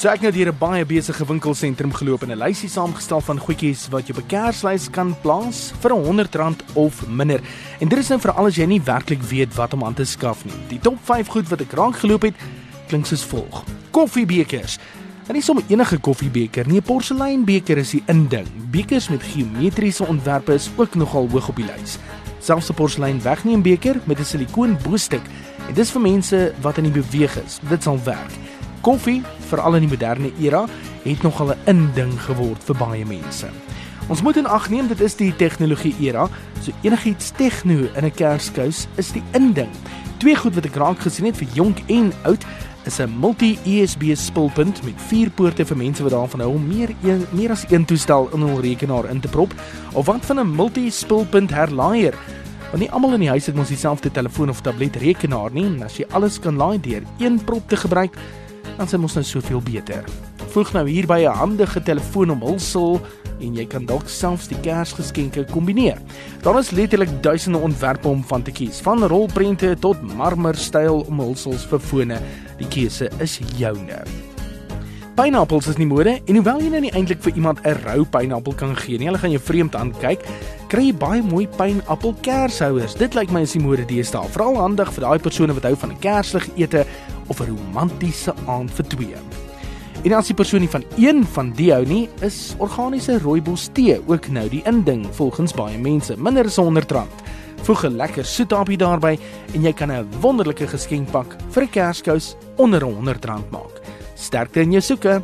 So ek nou deur 'n baie besige winkelsentrum geloop en 'n lysie saamgestel van goedjies wat jy op 'n Kerslys kan plaas vir R100 of minder. En dit is nou vir al as jy nie werklik weet wat om aan te skaf nie. Die top 5 goed wat ek raak geloop het, klink soos volg: Koffiebekers. En nie sommer enige koffiebeker nie, 'n porseleinbeker is die inding. Bekers met geometriese ontwerpe is ook nogal hoog op die lys. Selfs 'n porselein wegneembeker met 'n silikoon bo-stuk. En dis vir mense wat in die beweeg is. Dit sal werk. Koffie, veral in die moderne era, het nogal 'n inding geword vir baie mense. Ons moet in ag neem dit is die tegnologie era, so enigiets tegno in 'n kerskous is die inding. Twee goed wat ek raak gesien het vir jonk en oud is 'n multi-USB spulpunt met vier poorte vir mense wat daarvan hou om meer een, meer as een toestel in hul rekenaar in te prop, of wat van 'n multi-spulpunt herlaaier. Want nie almal in die huis het mos dieselfde telefoon of tablet rekenaar nie, en as jy alles kan laai deur een prop te gebruik, dan sê mos nou soveel beter. Voeg nou hier by 'n handige telefoon omhulsel en jy kan dalk selfs die Kersgeskenke kombineer. Daar is letterlik duisende ontwerpe om van te kies, van rolprente tot marmerstyl omhulsels vir fone. Die keuse is joune. Pineappels is nie mode en hoewel jy nou nie eintlik vir iemand 'n rou pineappel kan gee nie, hulle gaan jou vreemd aankyk, kry jy baie mooi pineappel kershouers. Dit lyk my is die mode deesdae, veral handig vir daai persone wat hou van 'n kerslig ete of 'n romantiese aand vir twee. En as die persoon nie van een van die hou nie, is organiese rooibos tee ook nou die inding volgens baie mense, minder as R100. Voeg 'n lekker soetapie daarbey en jy kan 'n wonderlike geskenkpak vir 'n kerskous onder R100 maak. Sterkte in jou soeke.